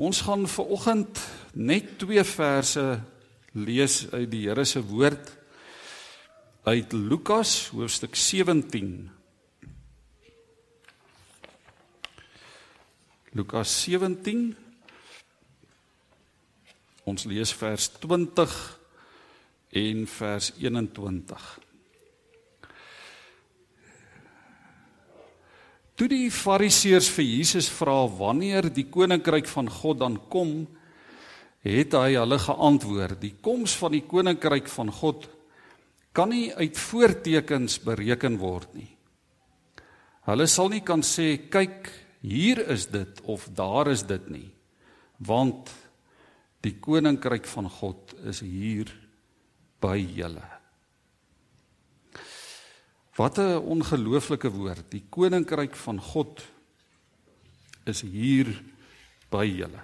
Ons gaan ver oggend net twee verse lees uit die Here se woord uit Lukas hoofstuk 17. Lukas 17 Ons lees vers 20 en vers 21. Toe die Fariseërs vir Jesus vra wanneer die koninkryk van God dan kom, het hy hulle geantwoord: Die koms van die koninkryk van God kan nie uit voortekens bereken word nie. Hulle sal nie kan sê kyk, hier is dit of daar is dit nie, want die koninkryk van God is hier by julle. Wat 'n ongelooflike woord. Die koninkryk van God is hier by julle.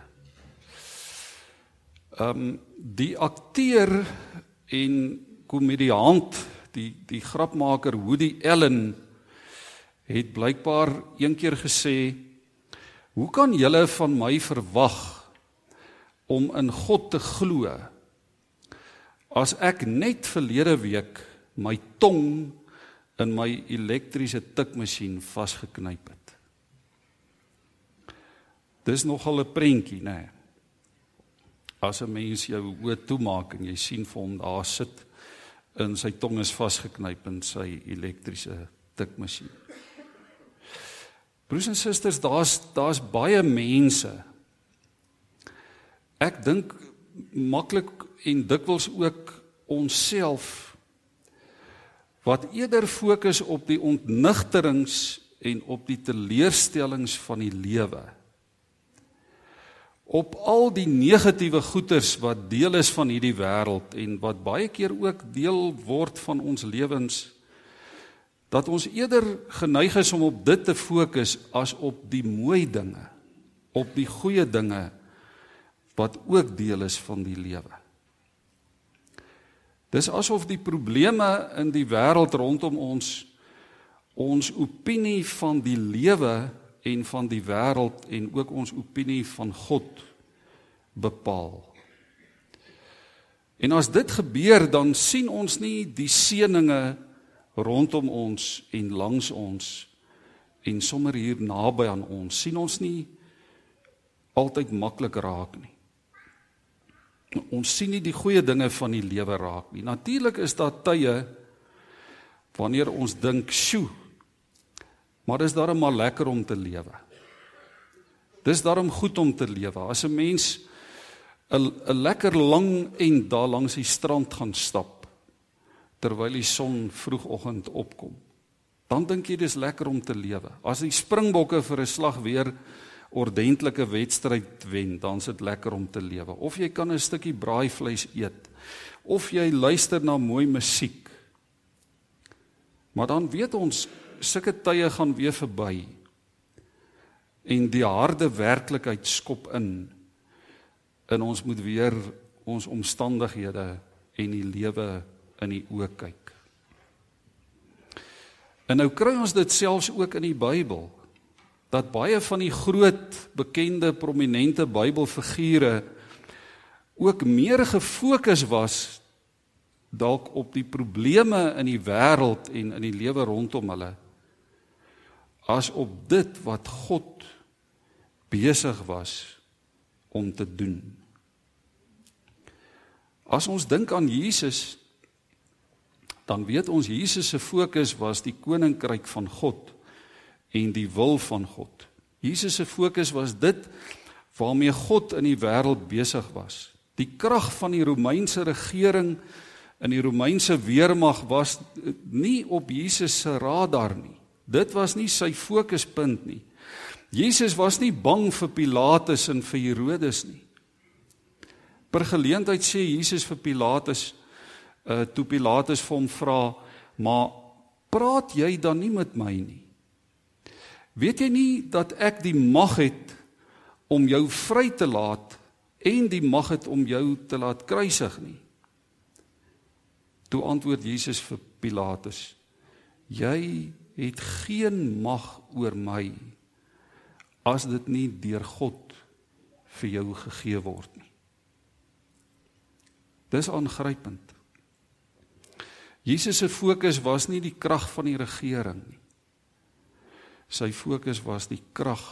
Ehm um, die akteur en komediant, die die grapmaker Woody Allen het blykbaar eendag gesê: "Hoe kan julle van my verwag om in God te glo as ek net verlede week my tong in my elektriese tikmasjien vasgeknyp het. Dis nogal 'n prentjie, nê. Nee. As 'n mens jou oë toemaak en jy sien vir hom daar sit in sy tong is vasgeknyp in sy elektriese tikmasjien. Broers en susters, daar's daar's baie mense. Ek dink maklik en dikwels ook onsself wat eerder fokus op die ontnigterings en op die teleurstellings van die lewe. Op al die negatiewe goeters wat deel is van hierdie wêreld en wat baie keer ook deel word van ons lewens dat ons eerder geneig is om op dit te fokus as op die mooi dinge, op die goeie dinge wat ook deel is van die lewe. Dis asof die probleme in die wêreld rondom ons ons opinie van die lewe en van die wêreld en ook ons opinie van God bepaal. En as dit gebeur dan sien ons nie die seëninge rondom ons en langs ons en sommer hier naby aan ons sien ons nie altyd maklik raak nie. Ons sien nie die goeie dinge van die lewe raak nie. Natuurlik is daar tye wanneer ons dink, "Sjoe, maar dis darem maar lekker om te lewe." Dis darem goed om te lewe. As 'n mens 'n 'n lekker lang en daar langs die strand gaan stap terwyl die son vroegoggend opkom, dan dink jy dis lekker om te lewe. As die springbokke vir 'n slag weer ordentlike wedstryd wen, dan is dit lekker om te lewe. Of jy kan 'n stukkie braaivleis eet, of jy luister na mooi musiek. Maar dan weet ons sulke tye gaan weer verby. En die harde werklikheid skop in en ons moet weer ons omstandighede en die lewe in die oë kyk. En nou kry ons dit selfs ook in die Bybel dat baie van die groot bekende prominente Bybelfigure ook meer gefokus was dalk op die probleme in die wêreld en in die lewe rondom hulle as op dit wat God besig was om te doen. As ons dink aan Jesus dan weet ons Jesus se fokus was die koninkryk van God en die wil van God. Jesus se fokus was dit waarmee God in die wêreld besig was. Die krag van die Romeinse regering in die Romeinse weermag was nie op Jesus se radar nie. Dit was nie sy fokuspunt nie. Jesus was nie bang vir Pilatus en vir Herodes nie. Per geleentheid sê Jesus vir Pilatus uh toe Pilatus vir hom vra, "Maar praat jy dan nie met my nie?" Weet jy nie dat ek die mag het om jou vry te laat en die mag het om jou te laat kruisig nie? Toe antwoord Jesus vir Pilatus: Jy het geen mag oor my as dit nie deur God vir jou gegee word nie. Dis aangrypend. Jesus se fokus was nie die krag van die regering nie. Sy fokus was die krag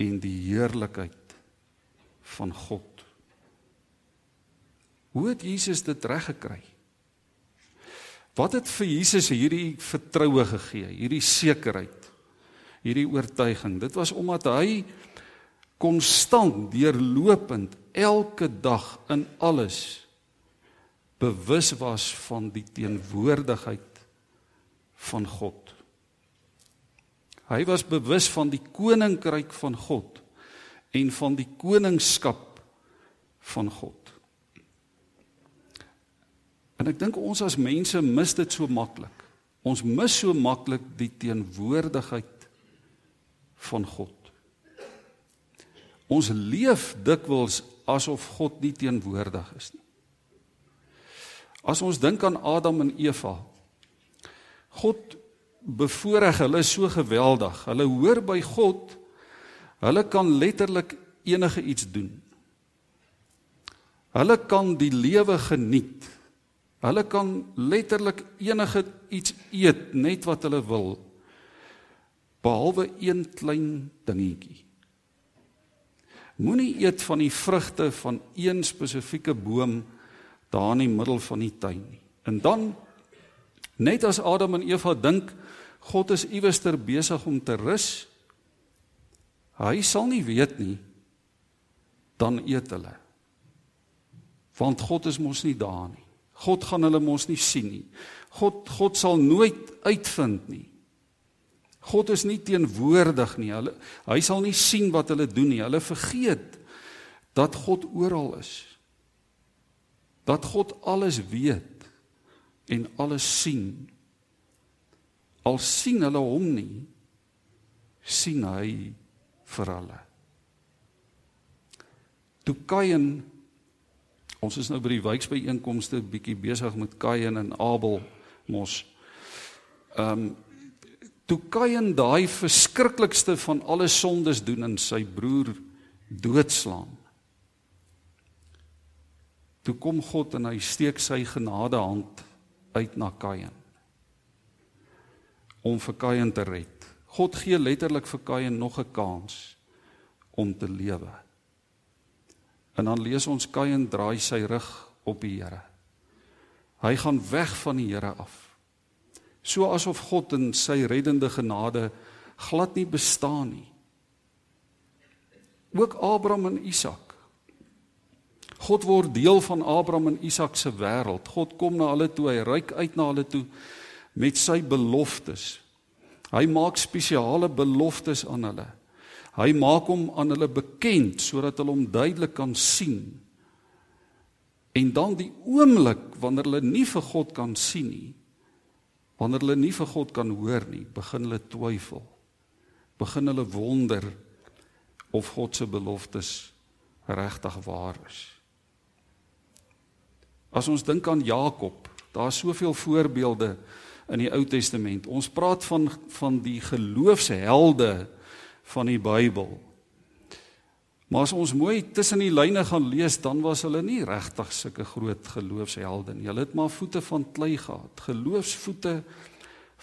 en die heerlikheid van God. Hoe het Jesus dit reg gekry? Wat het vir Jesus hierdie vertroue gegee, hierdie sekerheid, hierdie oortuiging? Dit was omdat hy konstant deurlopend elke dag in alles bewus was van die teenwoordigheid van God. Hy was bewus van die koninkryk van God en van die koningskap van God. En ek dink ons as mense mis dit so maklik. Ons mis so maklik die teenwoordigheid van God. Ons leef dikwels asof God nie teenwoordig is nie. As ons dink aan Adam en Eva. God bevoorreg hulle so geweldig. Hulle hoor by God. Hulle kan letterlik enige iets doen. Hulle kan die lewe geniet. Hulle kan letterlik enige iets eet net wat hulle wil behalwe een klein dingetjie. Moenie eet van die vrugte van een spesifieke boom daar in die middel van die tuin nie. En dan net as Adam en Eva dink God is iewester besig om te rus, hy sal nie weet nie, dan eet hulle. Want God is mos nie daar nie. God gaan hulle mos nie sien nie. God God sal nooit uitvind nie. God is nie teenwoordig nie. Hulle hy sal nie sien wat hulle doen nie. Hulle vergeet dat God oral is. Dat God alles weet en alles sien. Al sien hulle hom nie, sien hy vir hulle. Toe Kain Ons is nou by die wijksbyeenkomste bietjie besig met Kain en Abel mos. Ehm um, toe Kain daai verskriklikste van alle sondes doen en sy broer doodslaan. Toe kom God en hy steek sy genadehand uit na Kain om vir Kain te red. God gee letterlik vir Kain nog 'n kans om te lewe. En dan lees ons Kain draai sy rug op die Here. Hy gaan weg van die Here af. So asof God in sy reddende genade glad nie bestaan nie. Ook Abraham en Isak. God word deel van Abraham en Isak se wêreld. God kom na hulle toe, hy reik uit na hulle toe met sy beloftes. Hy maak spesiale beloftes aan hulle. Hy maak hom aan hulle bekend sodat hulle hom duidelik kan sien. En dan die oomblik wanneer hulle nie vir God kan sien nie, wanneer hulle nie vir God kan hoor nie, begin hulle twyfel. Begin hulle wonder of God se beloftes regtig waar is. As ons dink aan Jakob, daar's soveel voorbeelde in die Ou Testament. Ons praat van van die geloofshelde van die Bybel. Maar as ons mooi tussen die lyne gaan lees, dan was hulle nie regtig sulke groot geloofshelde nie. Hulle het maar voete van klei gehad, geloofsvoete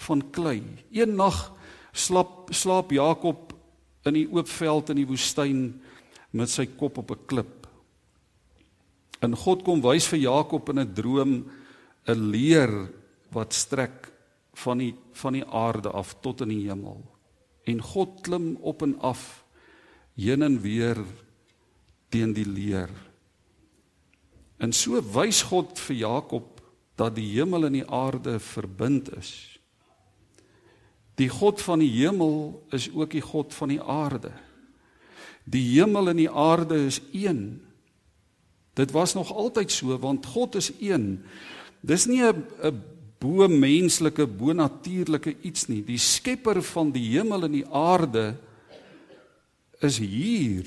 van klei. Een nag slaap slaap Jakob in die oop veld in die woestyn met sy kop op 'n klip. En God kom wys vir Jakob in 'n droom 'n leer wat strek van die van die aarde af tot in die hemel en God klim op en af heen en weer teen die leer. En so wys God vir Jakob dat die hemel en die aarde verbind is. Die God van die hemel is ook die God van die aarde. Die hemel en die aarde is een. Dit was nog altyd so want God is een. Dis nie 'n 'n bo menslike, bo natuurlike iets nie. Die skepper van die hemel en die aarde is hier.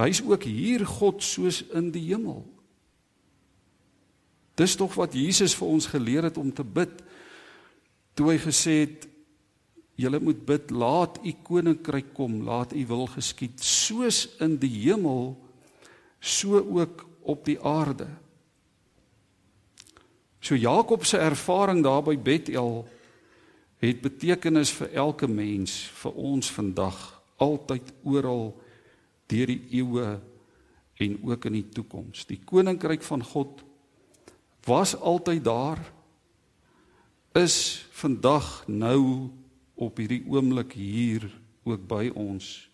Hy's ook hier God soos in die hemel. Dis tog wat Jesus vir ons geleer het om te bid toe hy gesê het julle moet bid laat u koninkryk kom, laat u wil geskied soos in die hemel so ook op die aarde. So Jakob se ervaring daar by Bethel het betekenis vir elke mens, vir ons vandag, altyd oral deur die eeue en ook in die toekoms. Die koninkryk van God was altyd daar is vandag nou op hierdie oomblik hier ook by ons.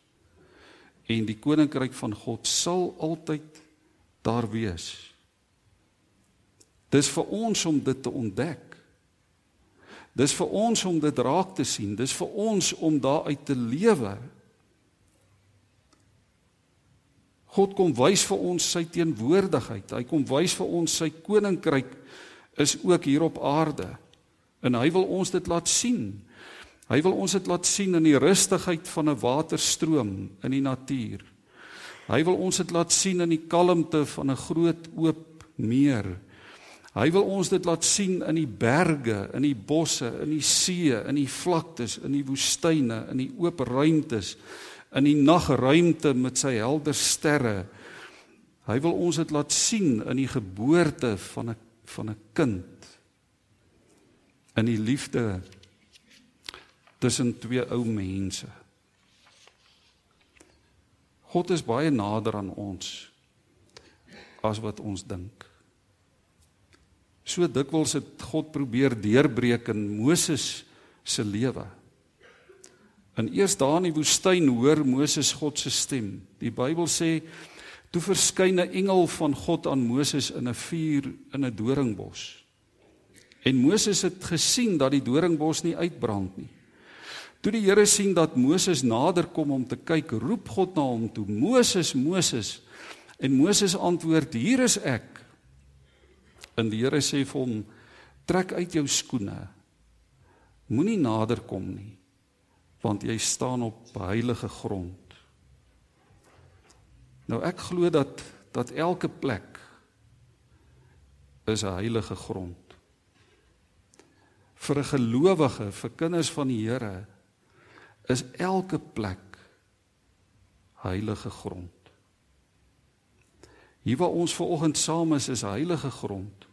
En die koninkryk van God sal altyd daar wees. Dis vir ons om dit te ontdek. Dis vir ons om dit raak te sien. Dis vir ons om daaruit te lewe. God kom wys vir ons sy teenwoordigheid. Hy kom wys vir ons sy koninkryk is ook hier op aarde. En hy wil ons dit laat sien. Hy wil ons dit laat sien in die rustigheid van 'n waterstroom in die natuur. Hy wil ons dit laat sien in die kalmte van 'n groot oop meer. Hy wil ons dit laat sien in die berge, in die bosse, in die see, in die vlaktes, in die woestyne, in die oop ruimtes, in die nagruimte met sy helder sterre. Hy wil ons dit laat sien in die geboorte van 'n van 'n kind. In die liefde tussen twee ou mense. God is baie nader aan ons as wat ons dink. So dikwels het God probeer deurbreek in Moses se lewe. En eers daar in die woestyn hoor Moses God se stem. Die Bybel sê toe verskyn 'n engel van God aan Moses in 'n vuur in 'n doringbos. En Moses het gesien dat die doringbos nie uitbrand nie. Toe die Here sien dat Moses nader kom om te kyk, roep God na hom toe: "Moses, Moses." En Moses antwoord: "Hier is ek." En die Here sê vir hom: "Trek uit jou skoene. Moenie nader kom nie, want jy staan op heilige grond." Nou ek glo dat dat elke plek is 'n heilige grond. Vir 'n gelowige, vir kinders van die Here is elke plek heilige grond. Hier waar ons ver oggend saam is, is heilige grond.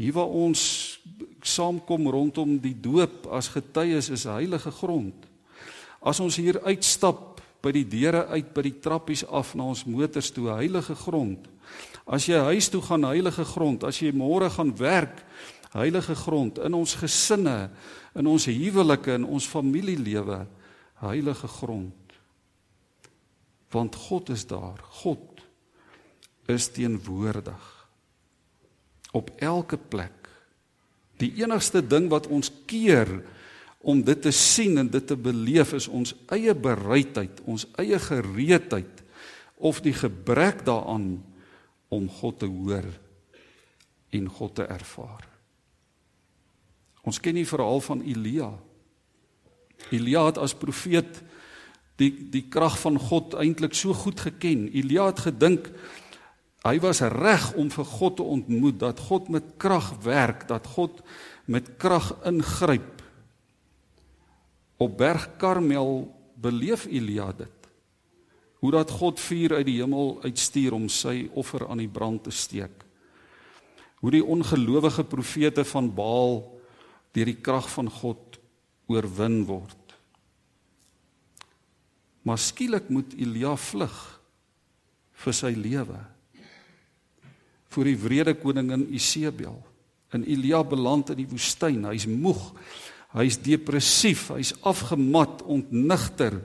Hier waar ons saamkom rondom die doop as getuies is heilige grond. As ons hier uitstap by die deure uit by die trappies af na ons motors toe heilige grond. As jy huis toe gaan heilige grond, as jy môre gaan werk heilige grond in ons gesinne, in ons huwelike en ons familielewe heilige grond. Want God is daar. God is teenwoordig op elke plek. Die enigste ding wat ons keer om dit te sien en dit te beleef is ons eie bereidheid, ons eie gereedheid of die gebrek daaraan om God te hoor en God te ervaar. Ons ken die verhaal van Elia. Elia het as profeet die die krag van God eintlik so goed geken. Elia het gedink Hy was reg om vir God te ontmoet dat God met krag werk, dat God met krag ingryp. Op Berg Karmel beleef Elia dit. Hoe dat God vuur uit die hemel uitstuur om sy offer aan die brand te steek. Hoe die ongelowige profete van Baal deur die krag van God oorwin word. Maar skielik moet Elia vlug vir sy lewe voor die wrede koningin Isebel. En Elia beland in die woestyn. Hy's moeg. Hy's depressief, hy's afgemat, ontnigter.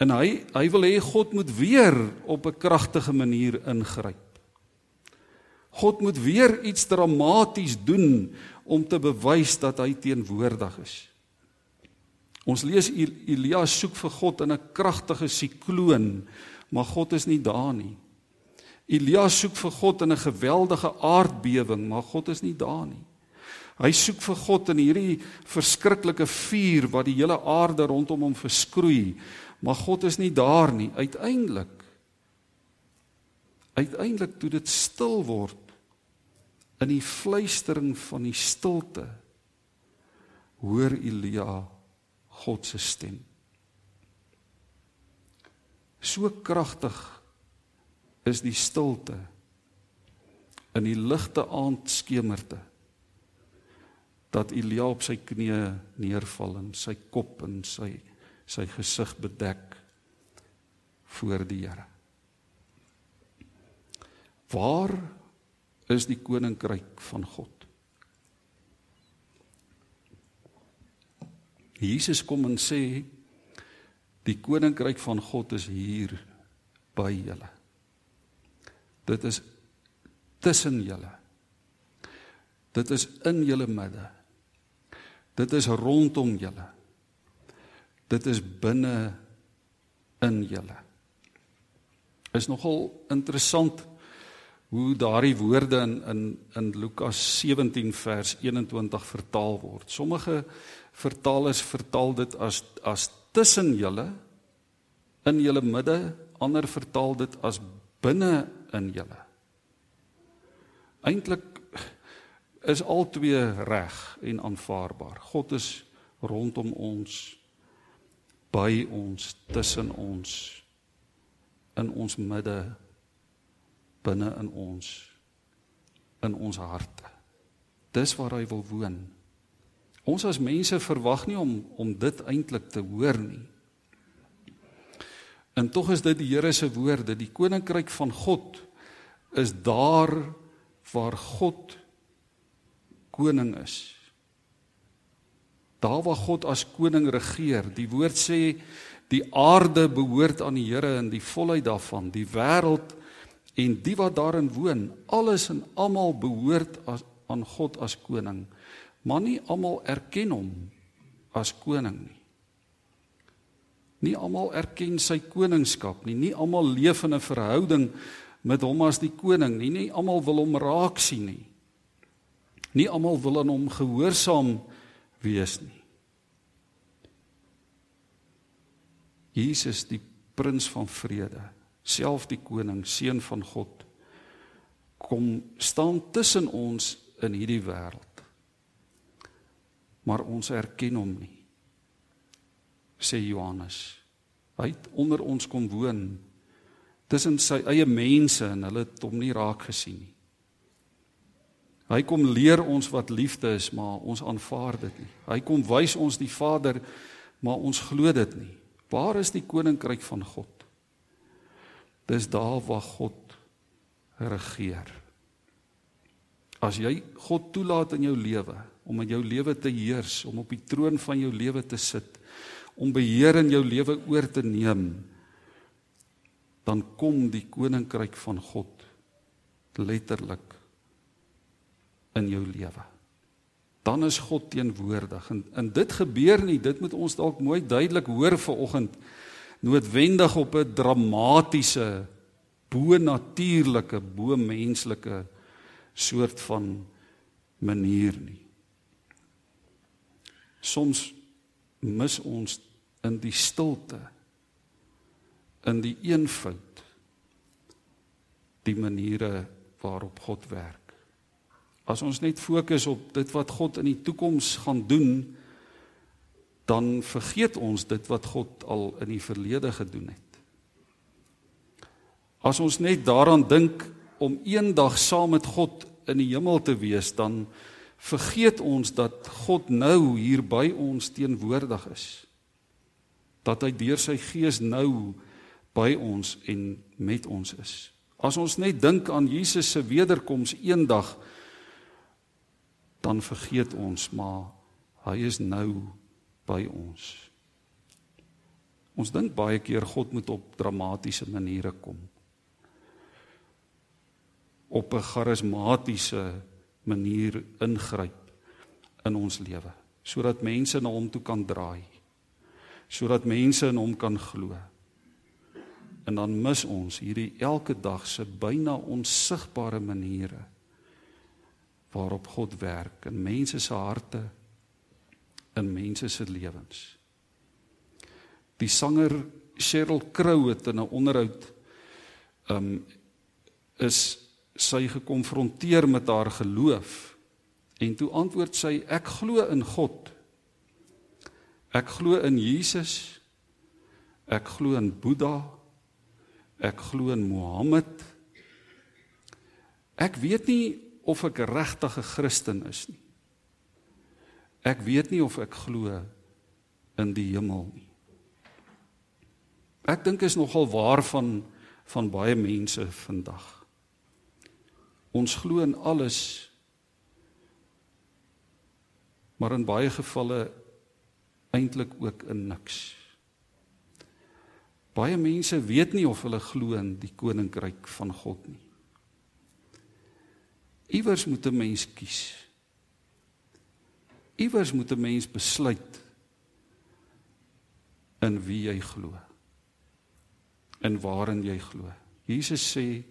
En hy hy wil hê God moet weer op 'n kragtige manier ingryp. God moet weer iets dramaties doen om te bewys dat hy teenwoordig is. Ons lees Elia soek vir God in 'n kragtige sikloon, maar God is nie daar nie. Elia soek vir God in 'n geweldige aardbewing, maar God is nie daar nie. Hy soek vir God in hierdie verskriklike vuur wat die hele aarde rondom hom verskroei, maar God is nie daar nie. Uiteindelik uiteindelik toe dit stil word in die fluistering van die stilte hoor Elia God se stem. So kragtig is die stilte in die ligte aandskemerte dat Elia op sy knieë neerval en sy kop en sy sy gesig bedek voor die Here. Waar is die koninkryk van God? Jesus kom en sê die koninkryk van God is hier by julle. Dit is tussen julle. Dit is in julle midde. Dit is rondom julle. Dit is binne in julle. Is nogal interessant hoe daardie woorde in in in Lukas 17 vers 21 vertaal word. Sommige vertalers vertaal dit as as tussen julle in julle midde, ander vertaal dit as binne in julle. Eintlik is al twee reg en aanvaarbaar. God is rondom ons, by ons, tussen ons, in ons midde, binne in ons, in ons harte. Dis waar hy wil woon. Ons as mense verwag nie om om dit eintlik te hoor nie. En tog is dit die Here se woorde, die koninkryk van God is daar waar God koning is. Daar waar God as koning regeer. Die woord sê die aarde behoort aan die Here en die volheid daarvan, die wêreld en die wat daarin woon, alles en almal behoort as, aan God as koning maar nie almal erken hom as koning nie. Nie almal erken sy koningskap nie. Nie almal leef in 'n verhouding met hom as die koning nie. Nie almal wil hom raak sien nie. Nie almal wil aan hom gehoorsaam wees nie. Jesus die prins van vrede, self die koning, seun van God, kom staan tussen ons in hierdie wêreld maar ons erken hom nie sê Johannes hy het onder ons kom woon tussen sy eie mense en hulle het hom nie raak gesien nie. Hy kom leer ons wat liefde is maar ons aanvaar dit nie. Hy kom wys ons die Vader maar ons glo dit nie. Waar is die koninkryk van God? Dis daar waar God regeer. As jy God toelaat in jou lewe om in jou lewe te heers, om op die troon van jou lewe te sit, om beheer in jou lewe oor te neem, dan kom die koninkryk van God letterlik in jou lewe. Dan is God teenwoordig en en dit gebeur nie, dit moet ons dalk mooi duidelik hoor vanoggend noodwendig op 'n dramatiese bo-natuurlike, bo-menslike soort van manier nie. Soms mis ons in die stilte in die eenvoud die maniere waarop God werk. As ons net fokus op dit wat God in die toekoms gaan doen, dan vergeet ons dit wat God al in die verlede gedoen het. As ons net daaraan dink om eendag saam met God in die hemel te wees, dan vergeet ons dat God nou hier by ons teenwoordig is. Dat hy deur sy gees nou by ons en met ons is. As ons net dink aan Jesus se wederkoms eendag dan vergeet ons maar hy is nou by ons. Ons dink baie keer God moet op dramatiese maniere kom. Op 'n charismatiese manier ingryp in ons lewe sodat mense na hom toe kan draai sodat mense in hom kan glo. En dan mis ons hierdie elke dag se byna onsigbare maniere waarop God werk in mense se harte in mense se lewens. Die sanger Cheryl Crow het in 'n onderhoud um is sy gekonfronteer met haar geloof en toe antwoord sy ek glo in God Ek glo in Jesus. Ek glo in Boeddha. Ek glo in Mohammed. Ek weet nie of ek regtig 'n Christen is nie. Ek weet nie of ek glo in die hemel nie. Ek dink is nogal waar van van baie mense vandag. Ons glo in alles maar in baie gevalle eintlik ook in niks. Baie mense weet nie of hulle glo in die koninkryk van God nie. Iewers moet 'n mens kies. Iewers moet 'n mens besluit in wie jy glo. In waarin jy glo. Jesus sê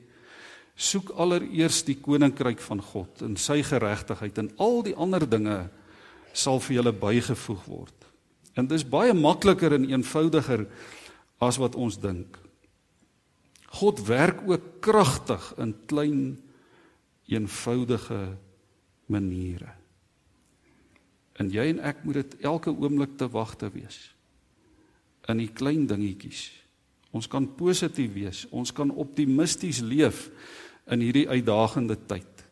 soek allereers die koninkryk van God en sy geregtigheid en al die ander dinge sal vir julle bygevoeg word. En dis baie makliker en eenvoudiger as wat ons dink. God werk ook kragtig in klein eenvoudige maniere. En jy en ek moet dit elke oomblik te wagte wees. In die klein dingetjies. Ons kan positief wees, ons kan optimisties leef in hierdie uitdagende tyd.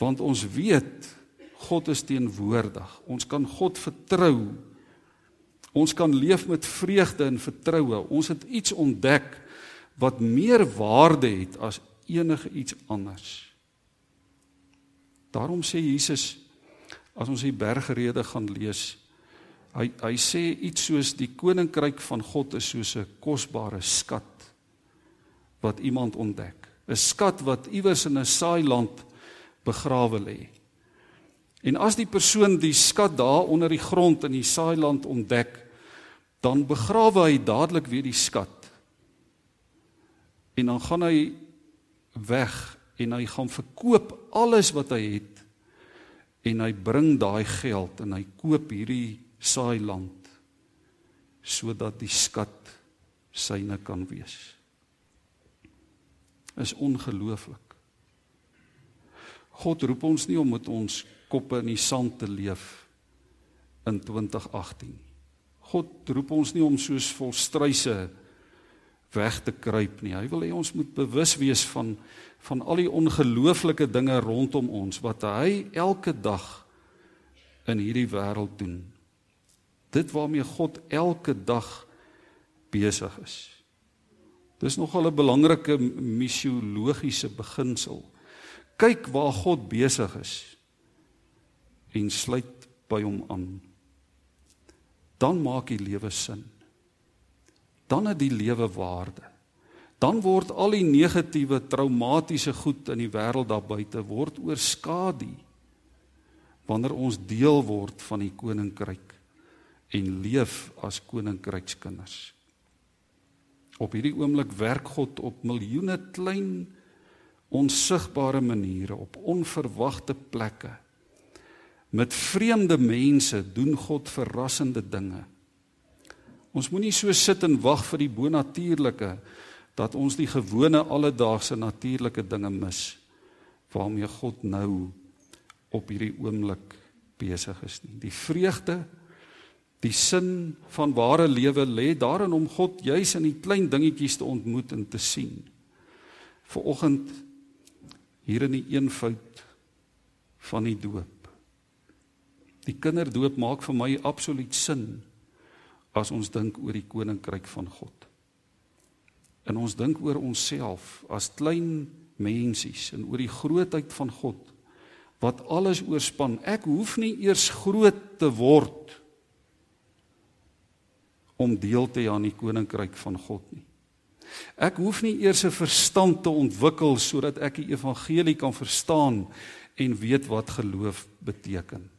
Want ons weet God is teenwoordig. Ons kan God vertrou. Ons kan leef met vreugde en vertroue. Ons het iets ontdek wat meer waarde het as enige iets anders. Daarom sê Jesus as ons die bergrede gaan lees, hy hy sê iets soos die koninkryk van God is soos 'n kosbare skat wat iemand ontdek. 'n Skat wat iewers in 'n saailand begrawe lê. En as die persoon die skat daar onder die grond in die saailand ontdek, dan begrawe hy dadelik weer die skat. En dan gaan hy weg en hy gaan verkoop alles wat hy het en hy bring daai geld en hy koop hierdie saailand sodat die skat syne kan wees. Is ongelooflik. God roep ons nie om met ons koppe in die sand te leef in 2018. God roep ons nie om soos volstruise weg te kruip nie. Hy wil hê ons moet bewus wees van van al die ongelooflike dinge rondom ons wat hy elke dag in hierdie wêreld doen. Dit waarmee God elke dag besig is. Dis nogal 'n belangrike misiologiese beginsel. Kyk waar God besig is en sluit by hom aan. Dan maak die lewe sin. Dan het die lewe waarde. Dan word al die negatiewe traumatiese goed in die wêreld daar buite word oorskadu wanneer ons deel word van die koninkryk en leef as koninkrykskinders. Op hierdie oomblik werk God op miljoene klein onsigbare maniere op onverwagte plekke Met vreemde mense doen God verrassende dinge. Ons moenie so sit en wag vir die bonatuurlike dat ons die gewone alledaagse natuurlike dinge mis waarmee God nou op hierdie oomblik besig is nie. Die vreugde, die sin van ware lewe lê daarin om God juis in die klein dingetjies te ontmoet en te sien. Viroggend hier in die eenvoud van die doop Die kinderdoop maak vir my absoluut sin as ons dink oor die koninkryk van God. En ons dink oor onsself as klein mensies en oor die grootheid van God wat alles oorspan. Ek hoef nie eers groot te word om deel te hê aan die koninkryk van God nie. Ek hoef nie eers 'n verstand te ontwikkel sodat ek die evangelie kan verstaan en weet wat geloof beteken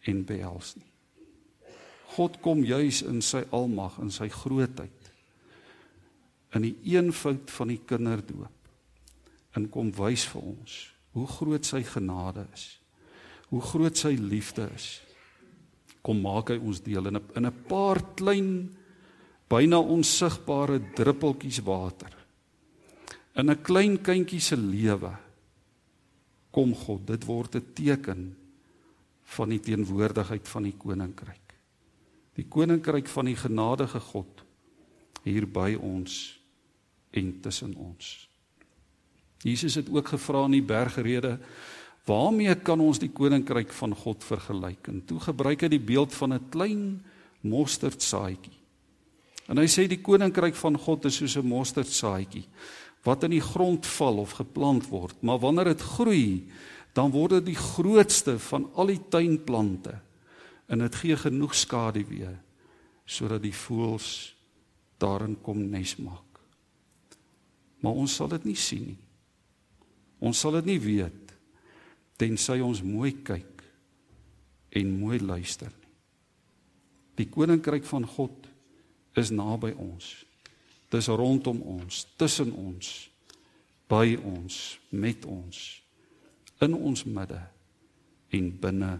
en behels nie. God kom juis in sy almag en sy grootheid in die eenvoud van die kinderdoop en kom wys vir ons hoe groot sy genade is. Hoe groot sy liefde is. Kom maak hy ons deel in 'n in 'n paar klein byna onsigbare druppeltjies water. In 'n klein kindjie se lewe kom God, dit word 'n teken van die teenwoordigheid van die koninkryk. Die koninkryk van die genadige God hier by ons en tussen ons. Jesus het ook gevra in die bergrede, waarmee kan ons die koninkryk van God vergelyk? En toe gebruik hy die beeld van 'n klein mosterdsaadjie. En hy sê die koninkryk van God is soos 'n mosterdsaadjie wat in die grond val of geplant word, maar wanneer dit groei, dan word dit die grootste van al die tuinplante en dit gee genoeg skaduwee sodat die voëls daarin kom nes maak. Maar ons sal dit nie sien nie. Ons sal dit nie weet tensy ons mooi kyk en mooi luister nie. Die koninkryk van God is naby ons. Dis rondom ons, tussen ons, by ons, met ons, in ons midde en binne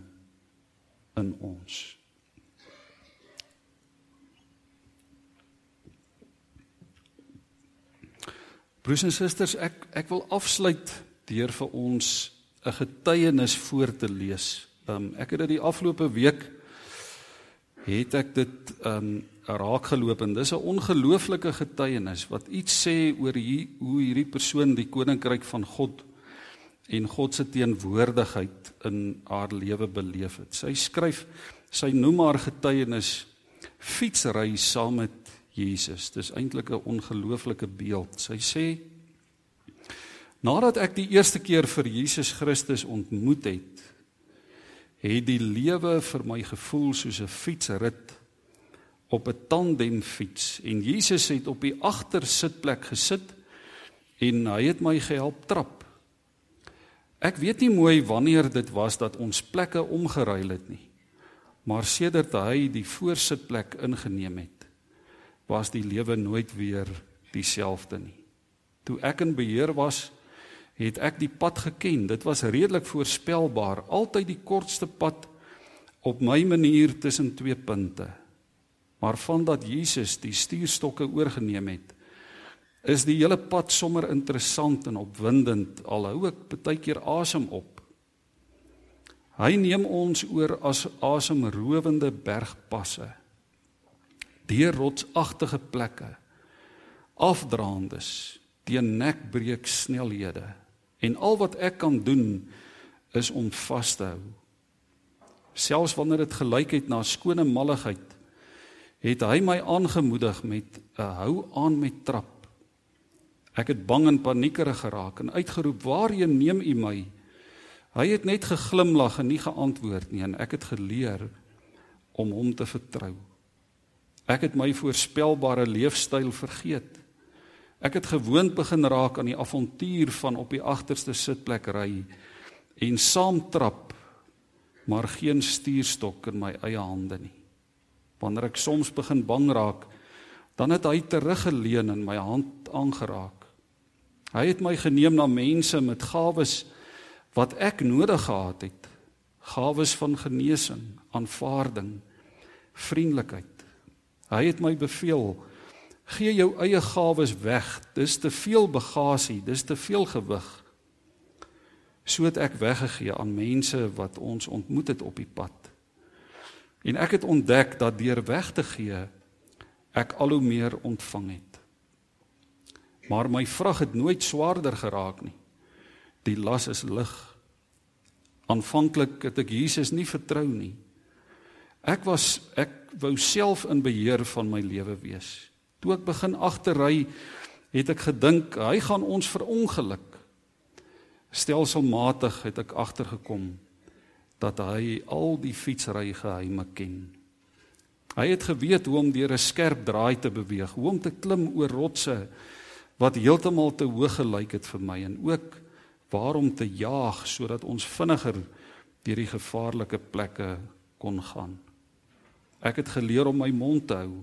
in ons. Broers en susters, ek ek wil afsluit deur vir ons 'n getuienis voor te lees. Um ek het dit die afgelope week het ek dit um raak geloop en dis 'n ongelooflike getuienis wat iets sê oor hier, hoe hierdie persoon die koninkryk van God en God se teenwoordigheid in haar lewe beleef het. Sy skryf sy noem haar getuienis fietsry saam met Jesus. Dis eintlik 'n ongelooflike beeld. Sy sê Nadat ek die eerste keer vir Jesus Christus ontmoet het, het die lewe vir my gevoel soos 'n fietsrit op 'n tandemfiets en Jesus het op die agtersitplek gesit en hy het my gehelp trap. Ek weet nie mooi wanneer dit was dat ons plekke omgeruil het nie. Maar sedert hy die voorsitplek ingeneem het, was die lewe nooit weer dieselfde nie. Toe ek in beheer was, het ek die pad geken. Dit was redelik voorspelbaar, altyd die kortste pad op my manier tussen twee punte. Maar vandat Jesus die stuurstokke oorgeneem het, is die hele pad sommer interessant en opwindend al hou ek baie keer asem op. Hy neem ons oor as asemrowende bergpasse deur rotsagtige plekke afdraandes teen nekbreek snelhede En al wat ek kan doen is om vas te hou. Selfs wanneer dit gelyk het na skone malligheid, het hy my aangemoedig met 'n hou aan met trap. Ek het bang en paniekerig geraak en uitgeroep: "Waarheen neem U my?" Hy het net geglimlag en nie geantwoord nie en ek het geleer om hom te vertrou. Ek het my voorspelbare leefstyl vergeet. Ek het gewoond begin raak aan die avontuur van op die agterste sitplek ry en saam trap, maar geen stuurstok in my eie hande nie. Wanneer ek soms begin bang raak, dan het hy teruggeleun en my hand aangeraak. Hy het my geneem na mense met gawes wat ek nodig gehad het. Gawes van genesing, aanvaarding, vriendelikheid. Hy het my beveel Gee jou eie gawes weg. Dis te veel bagasie, dis te veel gewig. So het ek weggegee aan mense wat ons ontmoet het op die pad. En ek het ontdek dat deur weg te gee ek al hoe meer ontvang het. Maar my vrag het nooit swaarder geraak nie. Die las is lig. Aanvanklik het ek Jesus nie vertrou nie. Ek was ek wou self in beheer van my lewe wees. Toe ek begin agterry, het ek gedink hy gaan ons verongeluk. Stelselmatig het ek agtergekom dat hy al die fietsry geheime ken. Hy het geweet hoe om deur 'n skerp draai te beweeg, hoe om te klim oor rotse wat heeltemal te hoog gelyk het vir my en ook waarom te jaag sodat ons vinniger deur die gevaarlike plekke kon gaan. Ek het geleer om my mond te hou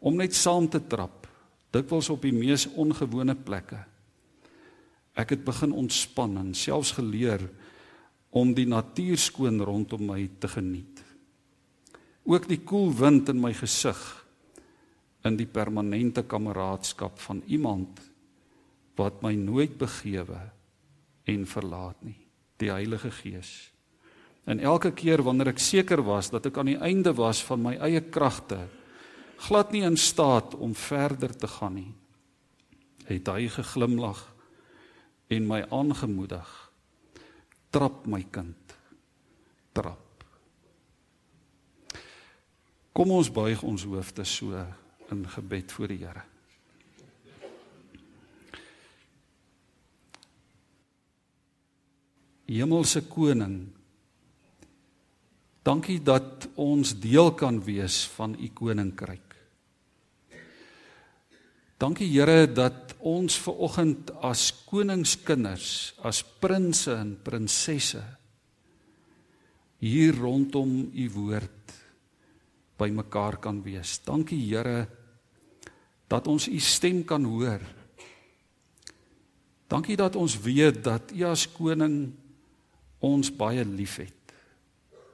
om net saam te trap, dikwels op die mees ongewone plekke. Ek het begin ontspan en selfs geleer om die natuur skoon rondom my te geniet. Ook die koel wind in my gesig in die permanente kameraadskap van iemand wat my nooit begewe en verlaat nie, die Heilige Gees. En elke keer wanneer ek seker was dat ek aan die einde was van my eie kragte, glad nie in staat om verder te gaan nie, het hy geglimlag en my aangemoedig. Trap my kind. Trap. Kom ons buig ons hoofde so in gebed voor die Here. Hemelse koning Dankie dat ons deel kan wees van u koninkryk. Dankie Here dat ons ver oggend as koningskinders, as prinses en prinsesse hier rondom u woord by mekaar kan wees. Dankie Here dat ons u stem kan hoor. Dankie dat ons weet dat u as koning ons baie liefhet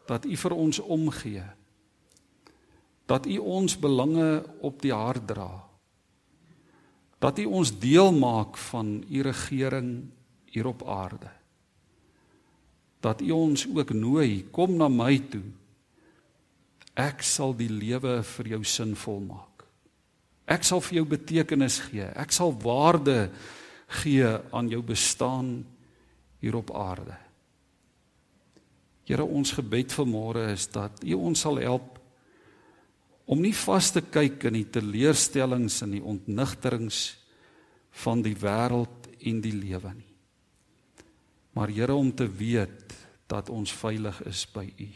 dat U vir ons omgee. Dat U ons belange op die hart dra. Dat U ons deel maak van U regering hier op aarde. Dat U ons ook nooi, kom na my toe. Ek sal die lewe vir jou sinvol maak. Ek sal vir jou betekenis gee. Ek sal waarde gee aan jou bestaan hier op aarde. Here ons gebed vanmôre is dat U ons sal help om nie vas te kyk in die teleurstellings en die ontnigterings van die wêreld en die lewe nie. Maar Here om te weet dat ons veilig is by U.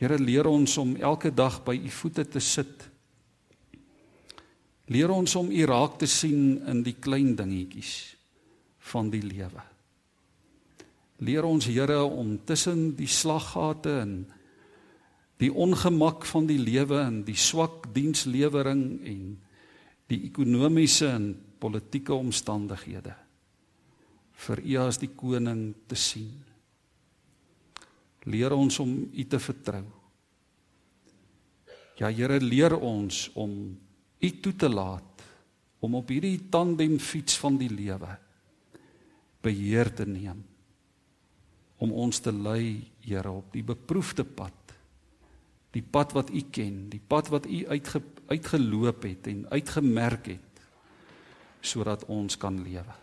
Here leer ons om elke dag by U voete te sit. Leer ons om U raak te sien in die klein dingetjies van die lewe. Leer ons Here om tussen die slaggate en die ongemak van die lewe en die swak dienslewering en die ekonomiese en politieke omstandighede vir U as die koning te sien. Leer ons om U te vertrou. Ja Here, leer ons om U toe te laat om op hierdie tandemfiets van die lewe beheer te neem om ons te lei, Here, op die beproefde pad. Die pad wat U ken, die pad wat U uitge, uitgeloop het en uitgemerk het sodat ons kan lewe.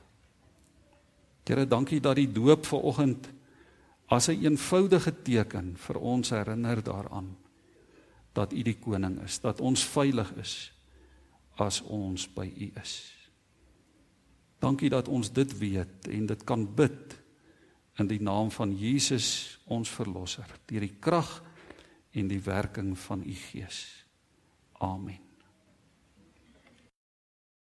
Here, dankie dat die doop vanoggend as 'n een eenvoudige teken vir ons herinner daaraan dat U die koning is, dat ons veilig is as ons by U is. Dankie dat ons dit weet en dit kan bid in die naam van Jesus ons verlosser deur die krag en die werking van u gees. Amen.